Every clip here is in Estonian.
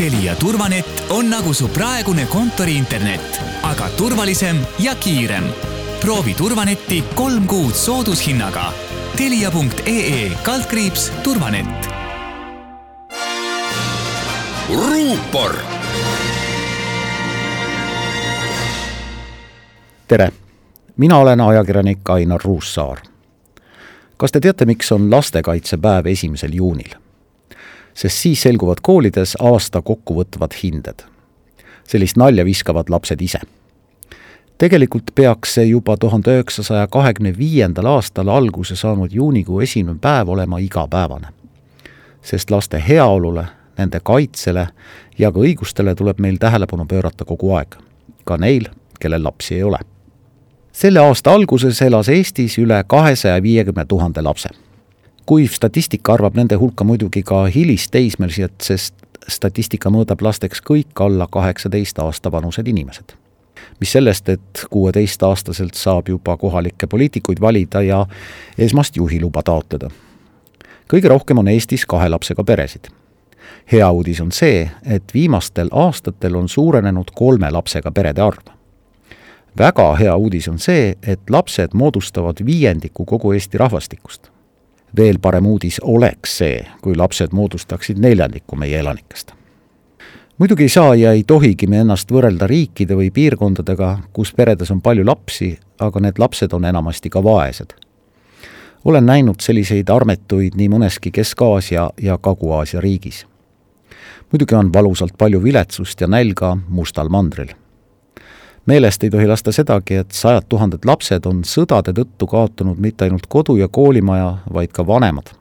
Telia turvanett on nagu su praegune kontoriinternet, aga turvalisem ja kiirem. proovi turvanetti kolm kuud soodushinnaga. Telia.ee kaldkriips turvanett. ruupor. tere, mina olen ajakirjanik Ainar Ruussaar. kas te teate, miks on lastekaitsepäev esimesel juunil? Sest siis selguvad koolides aasta kokkuvõtvad hinded. sellist nalja viskavad lapsed ise. tegelikult peaks see juba tuhande üheksasaja kahekümne viiendal aastal alguse saanud juunikuu esimene päev olema igapäevane. sest laste heaolule, nende kaitsele ja ka õigustele tuleb meil tähelepanu pöörata kogu aeg. ka neil, kellel lapsi ei ole. selle aasta alguses elas Eestis üle kahesaja viiekümne tuhande lapse kuiv statistika arvab nende hulka muidugi ka hilisteismelised, sest statistika mõõdab lasteks kõik alla kaheksateist aasta vanused inimesed. mis sellest, et kuueteistaastaselt saab juba kohalikke poliitikuid valida ja esmast juhiluba taotleda. kõige rohkem on Eestis kahe lapsega peresid. hea uudis on see, et viimastel aastatel on suurenenud kolme lapsega perede arv väga hea uudis on see, et lapsed moodustavad viiendiku kogu Eesti rahvastikust veel parem uudis oleks see, kui lapsed moodustaksid neljandiku meie elanikest. muidugi ei saa ja ei tohigi me ennast võrrelda riikide või piirkondadega, kus peredes on palju lapsi, aga need lapsed on enamasti ka vaesed. olen näinud selliseid armetuid nii mõneski Kesk-Aasia ja Kagu-Aasia riigis. muidugi on valusalt palju viletsust ja nälga mustal mandril meelest ei tohi lasta sedagi, et sajad tuhanded lapsed on sõdade tõttu kaotanud mitte ainult kodu ja koolimaja, vaid ka vanemad.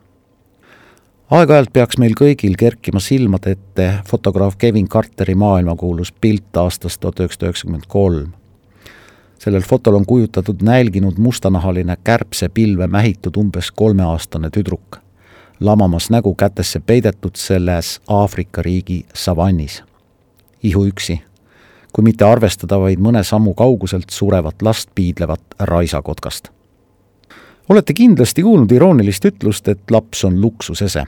aeg-ajalt peaks meil kõigil kerkima silmade ette fotograaf Kevin Carteri maailmakuulus pilt aastast tuhat üheksasada üheksakümmend kolm. sellel fotol on kujutatud nälginud mustanahaline kärbsepilve mähitud umbes kolmeaastane tüdruk, lamamas nägu kätesse peidetud selles Aafrika riigi savannis. ihuüksi kui mitte arvestada vaid mõne sammu kauguselt surevat last piidlevat raisakotkast. olete kindlasti kuulnud iroonilist ütlust, et laps on luksusese.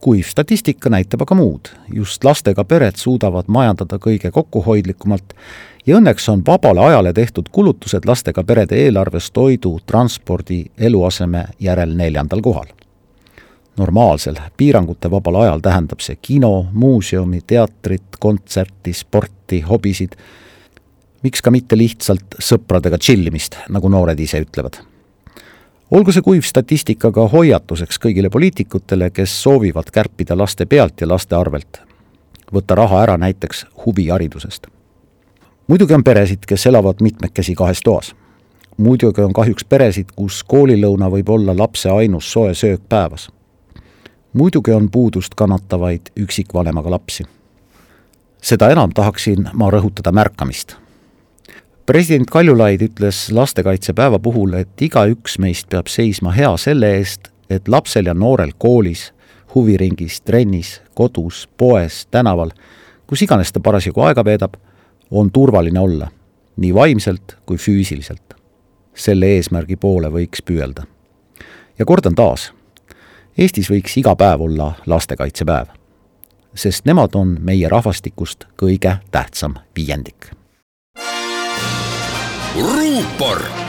kuiv statistika näitab aga muud, just lastega pered suudavad majandada kõige kokkuhoidlikumalt ja õnneks on vabale ajale tehtud kulutused lastega perede eelarves toidu, transpordi, eluaseme järel neljandal kohal normaalsel, piirangute vabal ajal tähendab see kino, muuseumi, teatrit, kontserti, sporti, hobisid, miks ka mitte lihtsalt sõpradega tšillimist, nagu noored ise ütlevad. olgu see kuiv statistika ka hoiatuseks kõigile poliitikutele, kes soovivad kärpida laste pealt ja laste arvelt. võtta raha ära näiteks huviharidusest. muidugi on peresid, kes elavad mitmekesi kahes toas muidugi on kahjuks peresid, kus koolilõuna võib olla lapse ainus soe söök päevas muidugi on puudust kannatavaid üksikvanemaga lapsi. seda enam tahaksin ma rõhutada märkamist. president Kaljulaid ütles lastekaitsepäeva puhul, et igaüks meist peab seisma hea selle eest, et lapsel ja noorel koolis, huviringis, trennis, kodus, poes, tänaval, kus iganes ta parasjagu aega veedab, on turvaline olla, nii vaimselt kui füüsiliselt. selle eesmärgi poole võiks püüelda. ja kordan taas Eestis võiks iga päev olla lastekaitsepäev, sest nemad on meie rahvastikust kõige tähtsam viiendik. ruupor